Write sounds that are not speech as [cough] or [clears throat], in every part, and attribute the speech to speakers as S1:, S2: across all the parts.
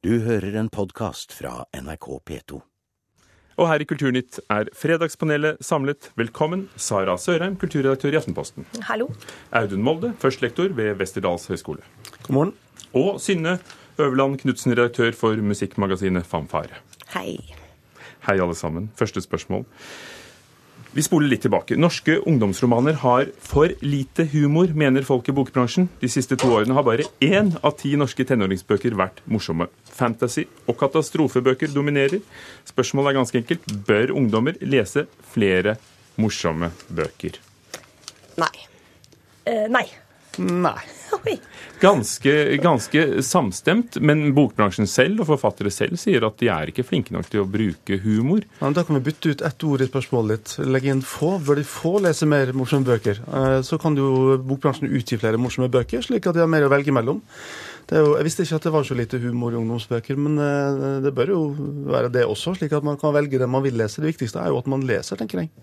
S1: Du hører en podkast fra NRK P2.
S2: Og her i Kulturnytt er Fredagspanelet samlet. Velkommen, Sara Sørheim, kulturredaktør i Aftenposten.
S3: Hallo.
S2: Audun Molde, førstelektor ved Westerdals høgskole.
S4: God morgen.
S2: Og Synne Øverland Knutsen, redaktør for musikkmagasinet Fanfare.
S3: Hei.
S2: Hei, alle sammen. Første spørsmål. Vi spoler litt tilbake. Norske ungdomsromaner har for lite humor, mener folk i bokbransjen. De siste to årene har bare én av ti norske tenåringsbøker vært morsomme. Fantasy og katastrofebøker dominerer. Spørsmålet er ganske enkelt. Bør ungdommer lese flere morsomme bøker?
S3: Nei. Eh, nei.
S4: Nei. [laughs]
S2: Ganske, ganske samstemt, men bokbransjen selv og forfattere selv sier at de er ikke flinke nok til å bruke humor.
S4: Ja, men da kan vi bytte ut ett ord i spørsmålet ditt. Legge inn få. Bør de få lese mer morsomme bøker? Eh, Så kan jo bokbransjen utgi flere morsomme bøker, slik at de har mer å velge mellom. Det er jo, jeg visste ikke at det var så lite humor i ungdomsbøker, men eh, det bør jo være det også, slik at man kan velge det man vil lese. Det viktigste er jo at man leser, tenker jeg.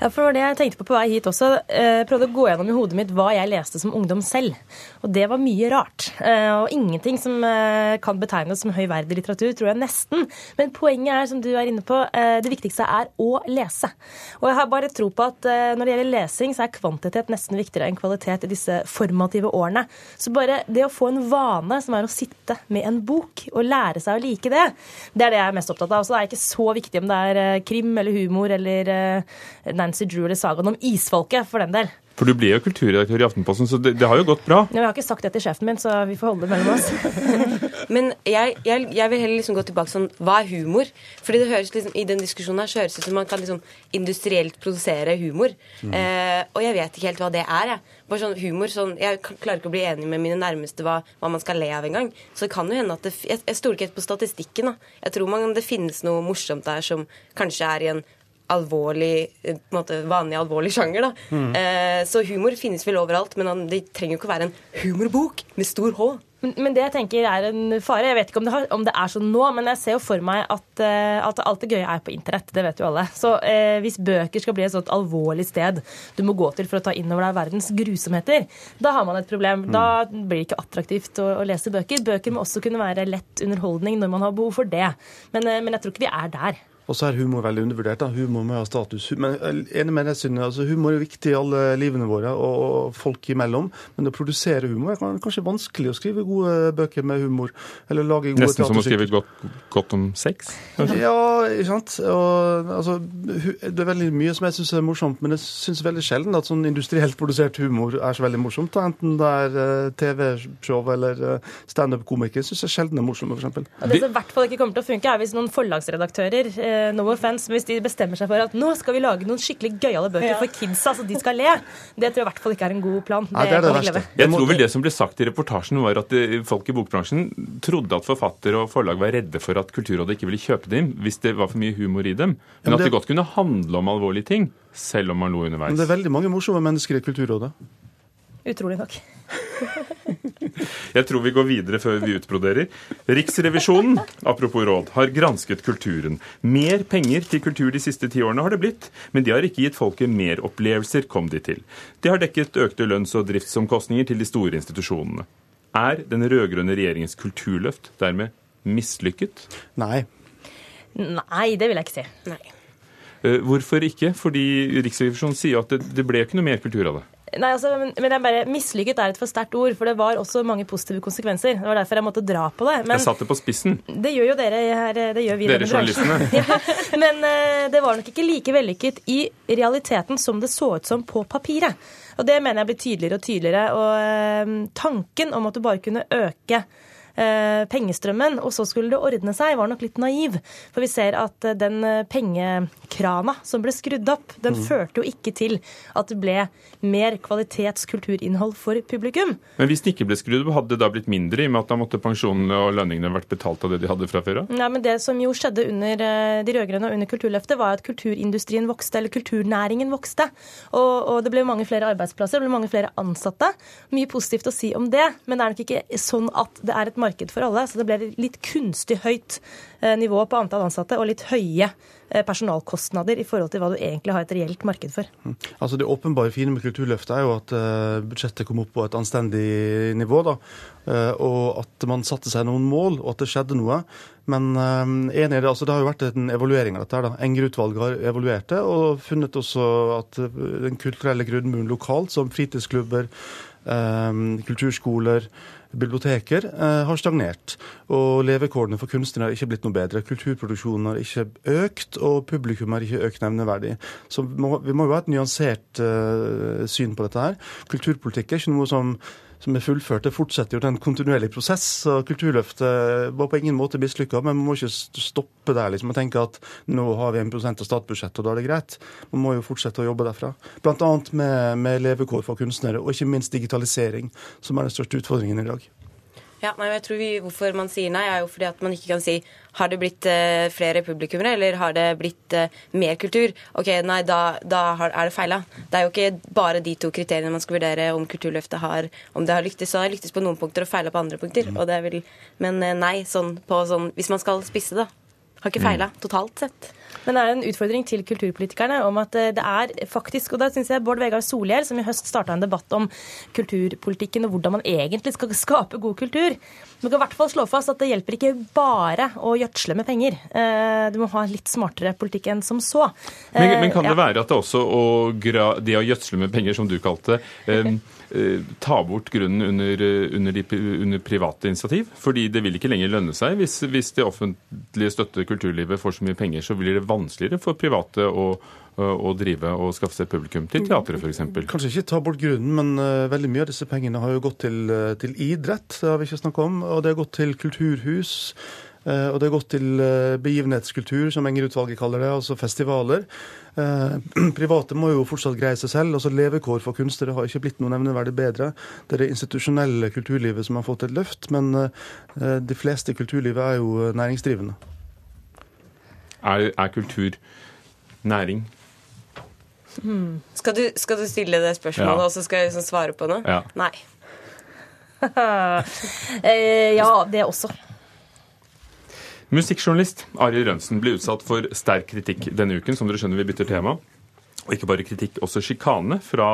S3: Ja, for det var det jeg tenkte på på vei hit også. Jeg prøvde å gå gjennom i hodet mitt hva jeg leste som ungdom selv. Og det var mye rart. Eh, og ingenting som eh, kan betegnes som høyverdig litteratur, tror jeg nesten. Men poenget er, som du er inne på, eh, det viktigste er å lese. Og jeg har bare tro på at eh, når det gjelder lesing, så er kvantitet nesten viktigere enn kvalitet i disse formative årene. Så bare det å få en vane som er å sitte med en bok og lære seg å like det, det er det jeg er mest opptatt av. Så det er ikke så viktig om det er eh, krim eller humor eller eh, Nancy Drew eller sagaen om isfolket, for den del.
S2: For du ble jo kulturredaktør i Aftenposten, så det, det har jo gått bra.
S3: Ja, jeg har ikke sagt det til sjefen min, så vi får holde det mellom oss. [laughs]
S5: Men jeg, jeg, jeg vil heller liksom gå tilbake sånn Hva er humor? Fordi det høres liksom, I den diskusjonen her så høres det ut som man kan liksom industrielt produsere humor. Eh, og jeg vet ikke helt hva det er. Jeg. Bare sånn humor, sånn, jeg klarer ikke å bli enig med mine nærmeste hva, hva man skal le av engang. Så det kan jo hende at det, Jeg, jeg stoler ikke helt på statistikken. da. Jeg tror man, det finnes noe morsomt der som kanskje er i en alvorlig, eh, på en måte vanlig alvorlig sjanger. da. Eh, så humor finnes vel overalt, men det trenger jo ikke være en humorbok med stor H.
S3: Men, men det jeg tenker er en fare. Jeg vet ikke om det, har, om det er sånn nå, men jeg ser jo for meg at, eh, at alt det gøye er på internett. Det vet jo alle. Så eh, hvis bøker skal bli et sånt alvorlig sted du må gå til for å ta inn over deg verdens grusomheter, da har man et problem. Da blir det ikke attraktivt å, å lese bøker. Bøker må også kunne være lett underholdning når man har behov for det. Men, eh, men jeg tror ikke vi er der.
S4: Og så er humor veldig undervurdert. da. Humor må ha status. Men er enig med deg, Synne. Altså, humor er viktig i alle livene våre og folk imellom. Men å produsere humor er kanskje vanskelig å skrive gode bøker med humor. Eller lage gode
S2: Nesten som å skrive godt, godt om sex.
S4: Ja, ikke sant. Og, altså, det er veldig mye som jeg syns er morsomt, men jeg syns veldig sjelden at sånn industrielt produsert humor er så veldig morsomt. da. Enten det er eh, TV-show eller uh, standup-komikere, syns jeg sjelden er morsomt, f.eks.
S3: Det som i hvert fall ikke kommer til å funke, er hvis noen forlagsredaktører eh, no offense, men hvis de bestemmer seg for at nå skal vi lage noen skikkelig gøyale bøker for kidsa, så de skal le. Det tror jeg i hvert fall ikke er en god plan.
S4: Nei, det er det verste.
S2: Jeg tror vel det som ble sagt i reportasjen, var at eh, folk i bokbransjen trodde at forfattere og forlag var redde for at Kulturrådet ikke ville kjøpe dem hvis det var for mye humor i dem. Men
S4: men
S2: at
S4: det-
S2: det godt kunne handle om alvorlige ting, selv om man lo underveis.
S4: Men det er veldig mange morsomme mennesker i Kulturrådet.
S3: Utrolig nok. [laughs] [laughs]
S2: Jeg tror vi går videre før vi utbroderer. Riksrevisjonen, apropos råd, har gransket kulturen. Mer penger til kultur de siste ti årene har det blitt, men de har ikke gitt folket mer opplevelser, kom de til. De har dekket økte lønns- og driftsomkostninger til de store institusjonene. Er den rød-grønne regjeringens kulturløft dermed mislykket?
S4: Nei.
S3: Nei, det vil jeg ikke si.
S5: Nei.
S2: Eh, Hvorfor ikke? Fordi Riksrevisjonen sier at det, det ble ikke noe mer kultur av det.
S3: Nei, altså, men, men er bare, Mislykket er et for sterkt ord, for det var også mange positive konsekvenser. Det var derfor jeg måtte dra på det. Men
S2: Jeg satte det på spissen.
S3: det gjør jo dere her. Det gjør vi
S2: Dere journalistene. [laughs] ja.
S3: Men uh, det var nok ikke like vellykket i realiteten som det så ut som på papiret. Og det mener jeg blir tydeligere og tydeligere. Og uh, tanken om at du bare kunne øke pengestrømmen, og så skulle det ordne seg, var nok litt naiv. For vi ser at eh, den eh, pengekrana som ble skrudd opp, den førte jo ikke til at det ble mer kvalitetskulturinnhold for publikum.
S2: Men hvis den ikke ble skrudd opp, hadde det da blitt mindre, i og med at da måtte pensjonene og lønningene vært betalt av det de hadde fra før av?
S3: Nei, men Det som jo skjedde under eh, de rød-grønne og under Kulturløftet, var at kulturindustrien vokste, eller kulturnæringen vokste. Og, og det ble mange flere arbeidsplasser, det ble mange flere ansatte. Mye positivt å si om det, men det er nok ikke sånn at det er et marked for alle. Så det ble litt kunstig høyt eh, nivå på antall ansatte og litt høye eh, personalkostnader i forhold til hva du egentlig har et reelt marked for.
S4: Mm. Altså Det åpenbare fine med Kulturløftet er jo at budsjettet kom opp på et anstendig nivå. da, Og at man satte seg noen mål, og at det skjedde noe. Men enig altså det har jo vært en evaluering av dette. da. Enger-utvalget har evaluert det og funnet også at den kulturelle grunnmuren lokalt, som fritidsklubber, kulturskoler, biblioteker eh, har stagnert. Og levekårene for kunstnere har ikke blitt noe bedre. Kulturproduksjonen har ikke økt, og publikum har ikke økt nevneverdig. Så vi må jo ha et nyansert uh, syn på dette her. Kulturpolitikk er ikke noe som som er fullført. Det fortsetter jo den kontinuerlige prosess. så Kulturløftet var på ingen måte mislykka, men man må ikke stoppe der liksom, og tenke at nå har vi 1 av statsbudsjettet, og da er det greit. Man må jo fortsette å jobbe derfra. Bl.a. Med, med levekår for kunstnere, og ikke minst digitalisering, som er den største utfordringen i dag.
S5: Ja, nei, jeg tror vi, Hvorfor man sier nei, er jo fordi at man ikke kan si har det blitt uh, flere publikummere, eller har det blitt uh, mer kultur? Ok, nei, da, da har, er det feila. Det er jo ikke bare de to kriteriene man skal vurdere om Kulturløftet har Om det har lyktes, så det har lyktes på noen punkter og feila på andre punkter. Mm. Og det vil, men uh, nei, sånn på sånn Hvis man skal spisse det, har ikke feila mm. totalt sett.
S3: Men det er en utfordring til kulturpolitikerne om at det er faktisk Og da syns jeg Bård Vegar Solhjell, som i høst starta en debatt om kulturpolitikken og hvordan man egentlig skal skape god kultur, man kan i hvert fall slå fast at det hjelper ikke bare å gjødsle med penger. Eh, du må ha litt smartere politikk enn som så.
S2: Men, men kan det være at det også å, det å gjødsle med penger, som du kalte det, eh, [laughs] ta bort grunnen under, under, de, under, private initiativ? Fordi det vil ikke lenger lønne seg. Hvis, hvis det offentlige støtter kulturlivet får så mye penger, så blir det vanskeligere for private å å drive og skaffe seg publikum til teatret f.eks.
S4: Kanskje ikke ta bort grunnen, men uh, veldig mye av disse pengene har jo gått til, til idrett, det har vi ikke snakket om, og det har gått til kulturhus. Uh, og det har gått til begivenhetskultur, som Enger-utvalget kaller det, altså festivaler. [clears throat] Private må jo fortsatt greie seg selv. altså Levekår for kunstnere har ikke blitt noe nevneverdig bedre. Det er det institusjonelle kulturlivet som har fått et løft, men de fleste i kulturlivet er jo næringsdrivende.
S2: Er, er kultur næring?
S5: Hmm. Skal, du, skal, du, stille det spørsmålet, ja. og så skal jeg liksom svare på noe?
S2: Ja.
S5: Nei. [laughs]
S3: Eh, ja, det også.
S2: Musikkjournalist Arild Rønsen ble utsatt for sterk kritikk denne uken. Som dere skjønner, vi bytter tema. Og ikke bare kritikk, også sjikane fra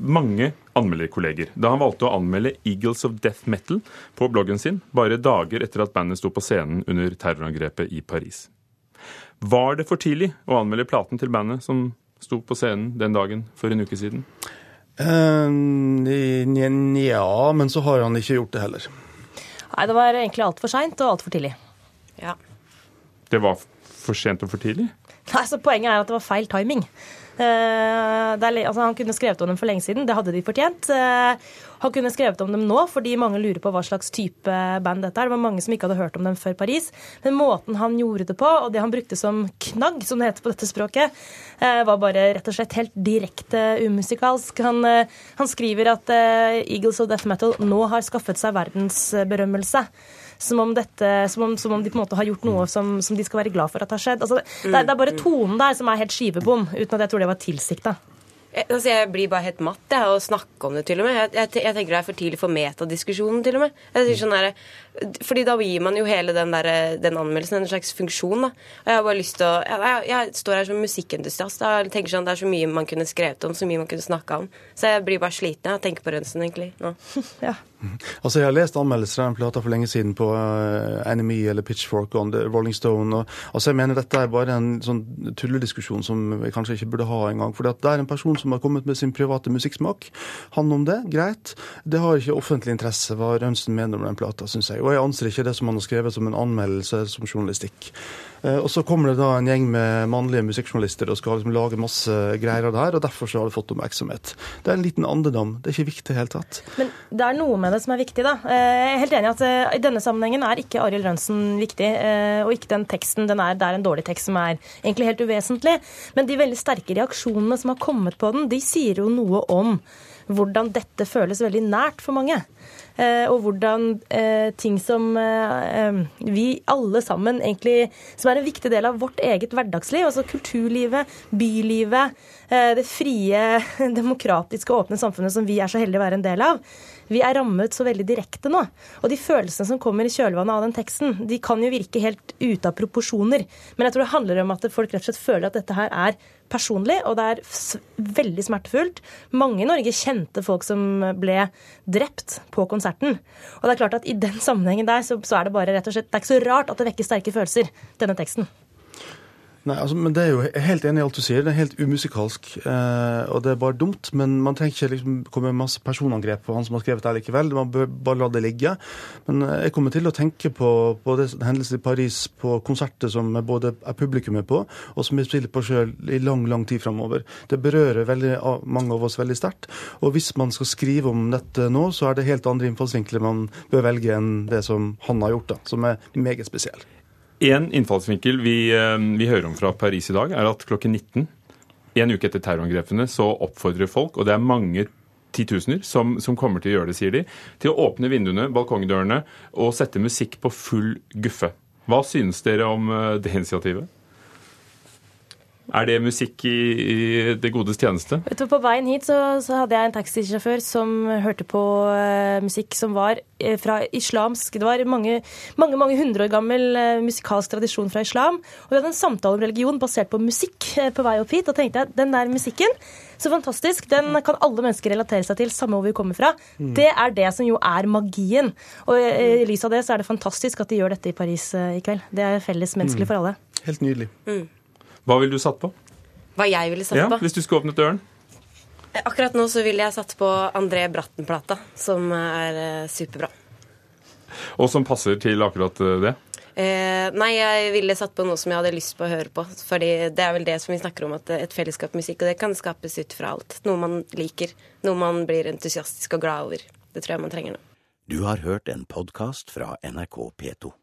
S2: mange anmelderkolleger. Da han valgte å anmelde Eagles of Death Metal på bloggen sin, bare dager etter at bandet sto på scenen under terrorangrepet i Paris. Var det for tidlig å anmelde platen til bandet som sto på scenen den dagen for en uke siden?
S4: Uh, Nja, men så har han ikke gjort det heller.
S3: Nei, det var egentlig altfor seint og altfor tidlig.
S5: Ja.
S2: Det var for sent og for tidlig?
S3: Nei, så Poenget er at det var feil timing. Uh, altså, han kunne skrevet om dem for lenge siden, det hadde de fortjent. Uh, han kunne skrevet om dem nå, fordi mange lurer på hva slags type band dette er. Det var mange som ikke hadde hørt om dem før Paris. Men måten han gjorde det på, og det han brukte som knagg, som det heter på dette språket, uh, var bare rett og slett helt direkte umusikalsk. Han, han skriver at Eagles of Death Metal nå har skaffet seg verdensberømmelse som om, dette, som om, som om, de på en måte har gjort noe som, som, de skal være glad for at har skjedd. Altså, det, det, er bare tonen der som er helt skivebom, uten at jeg tror det var tilsikta.
S5: Jeg, altså jeg blir bare helt matt av å snakke om det, til og med. Jeg, jeg, jeg, tenker det er for tidlig for metadiskusjonen, til og med. Sånn der, fordi da gir man jo hele den, der, den, anmeldelsen en slags funksjon. da. Og Jeg har bare lyst til å Jeg, jeg står her som musikkentusiast og tenker sånn, det er så mye man kunne skrevet om, så mye man kunne snakka om. Så jeg blir bare sliten av å tenke på Rønsen, egentlig. nå. [laughs]
S3: ja. [laughs]
S4: Altså, Jeg har lest anmeldelser av den plata for lenge siden på uh, Enemy eller Pitchfork og Rolling Stone. Og, altså, Jeg mener dette er bare en sånn tullediskusjon som vi kanskje ikke burde ha engang. For det er en person som har kommet med sin private musikksmak. Han om det, greit. Det har ikke offentlig interesse hva Rønsen mener om den plata, syns jeg. Og jeg anser ikke det som han har skrevet som en anmeldelse som journalistikk. Eh, og så kommer det da en gjeng med mannlige musikkjournalister og skal liksom lage masse greier av det her, og derfor så har det fått oppmerksomhet. Det er en liten andedam. Det er ikke viktig i det hele tatt.
S3: Men det er noe med det som er viktig, da. Eh, jeg er helt enig i at eh, i denne sammenhengen er ikke Arild Rønsen viktig, og ikke den teksten. Den er, det er en dårlig tekst som er egentlig helt uvesentlig. Men de veldig sterke reaksjonene som har kommet på den, de sier jo noe om hvordan dette føles veldig nært for mange. Eh, og hvordan eh, ting som eh, vi alle sammen egentlig Som er en viktig del av vårt eget hverdagsliv, altså kulturlivet, bylivet, det frie, [laughs] demokratiske, åpne samfunnet som vi er så heldige å være en del av, vi er rammet så veldig direkte nå. Og de følelsene som kommer i kjølvannet av den teksten, de kan jo virke helt ute av proporsjoner. Men jeg tror det handler om at folk rett og slett føler at dette her er personlig, og det er veldig smertefullt. Mange i Norge kjente folk som ble drept på konserten. Og det er klart at i den sammenhengen der så, så er det bare rett og slett Det er ikke så rart at det vekker sterke følelser, denne teksten.
S4: Nei, altså, men det er jo helt enig i alt du sier. Det er helt umusikalsk. Eh, og det er bare dumt. Men man trenger ikke liksom komme med masse personangrep på han som har skrevet det likevel. Man bør bare la det ligge. Men eh, jeg kommer til å tenke på, på det, hendelsen i Paris, på konserter som både er publikum på, og som vi spiller på sjøl i lang, lang tid framover. Det berører veldig, mange av oss veldig sterkt. Og hvis man skal skrive om dette nå, så er det helt andre innfallsvinkler man bør velge enn det som han har gjort, da, som er meget spesiell.
S2: En innfallsvinkel vi, eh, vi, hører om fra Paris i dag, er at klokken 19, en uke etter terrorangrepene, så oppfordrer folk, og det er mange titusener som, som, kommer til å gjøre det, sier de, til å åpne vinduene, balkongdørene og sette musikk på full guffe. Hva synes dere om eh, det initiativet? Er det musikk i, i det godes tjeneste?
S3: På veien hit så, så, hadde jeg en taxisjåfør som hørte på uh, musikk som var uh, fra islamsk Det var mange, mange, mange hundre år gammel uh, musikalsk tradisjon fra islam. Og vi hadde en samtale om religion basert på musikk på vei opp hit. Og tenkte jeg den der musikken, så fantastisk, den kan alle mennesker relatere seg til, samme hvor vi kommer fra. Mm. Det er det som jo er magien. Og i lys av det så er det fantastisk at de gjør dette i Paris i kveld. Det er felles menneskelig mm. for alle.
S4: Helt nydelig. Mm.
S2: Hva ville du satt på?
S5: Hva jeg ville satt
S2: ja,
S5: på?
S2: Hvis du skulle åpnet døren?
S5: Eh, akkurat nå så ville jeg satt på André Bratten-plata, som er uh, superbra.
S2: Og som passer til akkurat det?
S5: Eh, nei, jeg ville satt på noe som jeg hadde lyst på å høre på. Fordi det er vel det som vi snakker om, at et fellesskap musikk, og det kan skapes ut fra alt. Noe man liker, noe man blir entusiastisk og glad over. Det tror jeg man trenger nå.
S1: Du har hørt en podkast fra NRK P2.